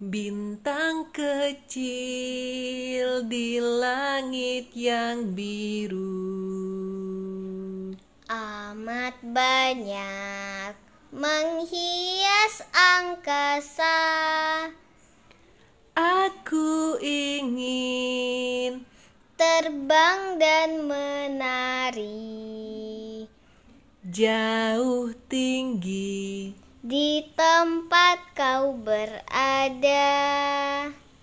Bintang kecil di langit yang biru. Amat banyak menghias angkasa. Aku ingin terbang dan menari. jauh tinggi di tempat kau berada.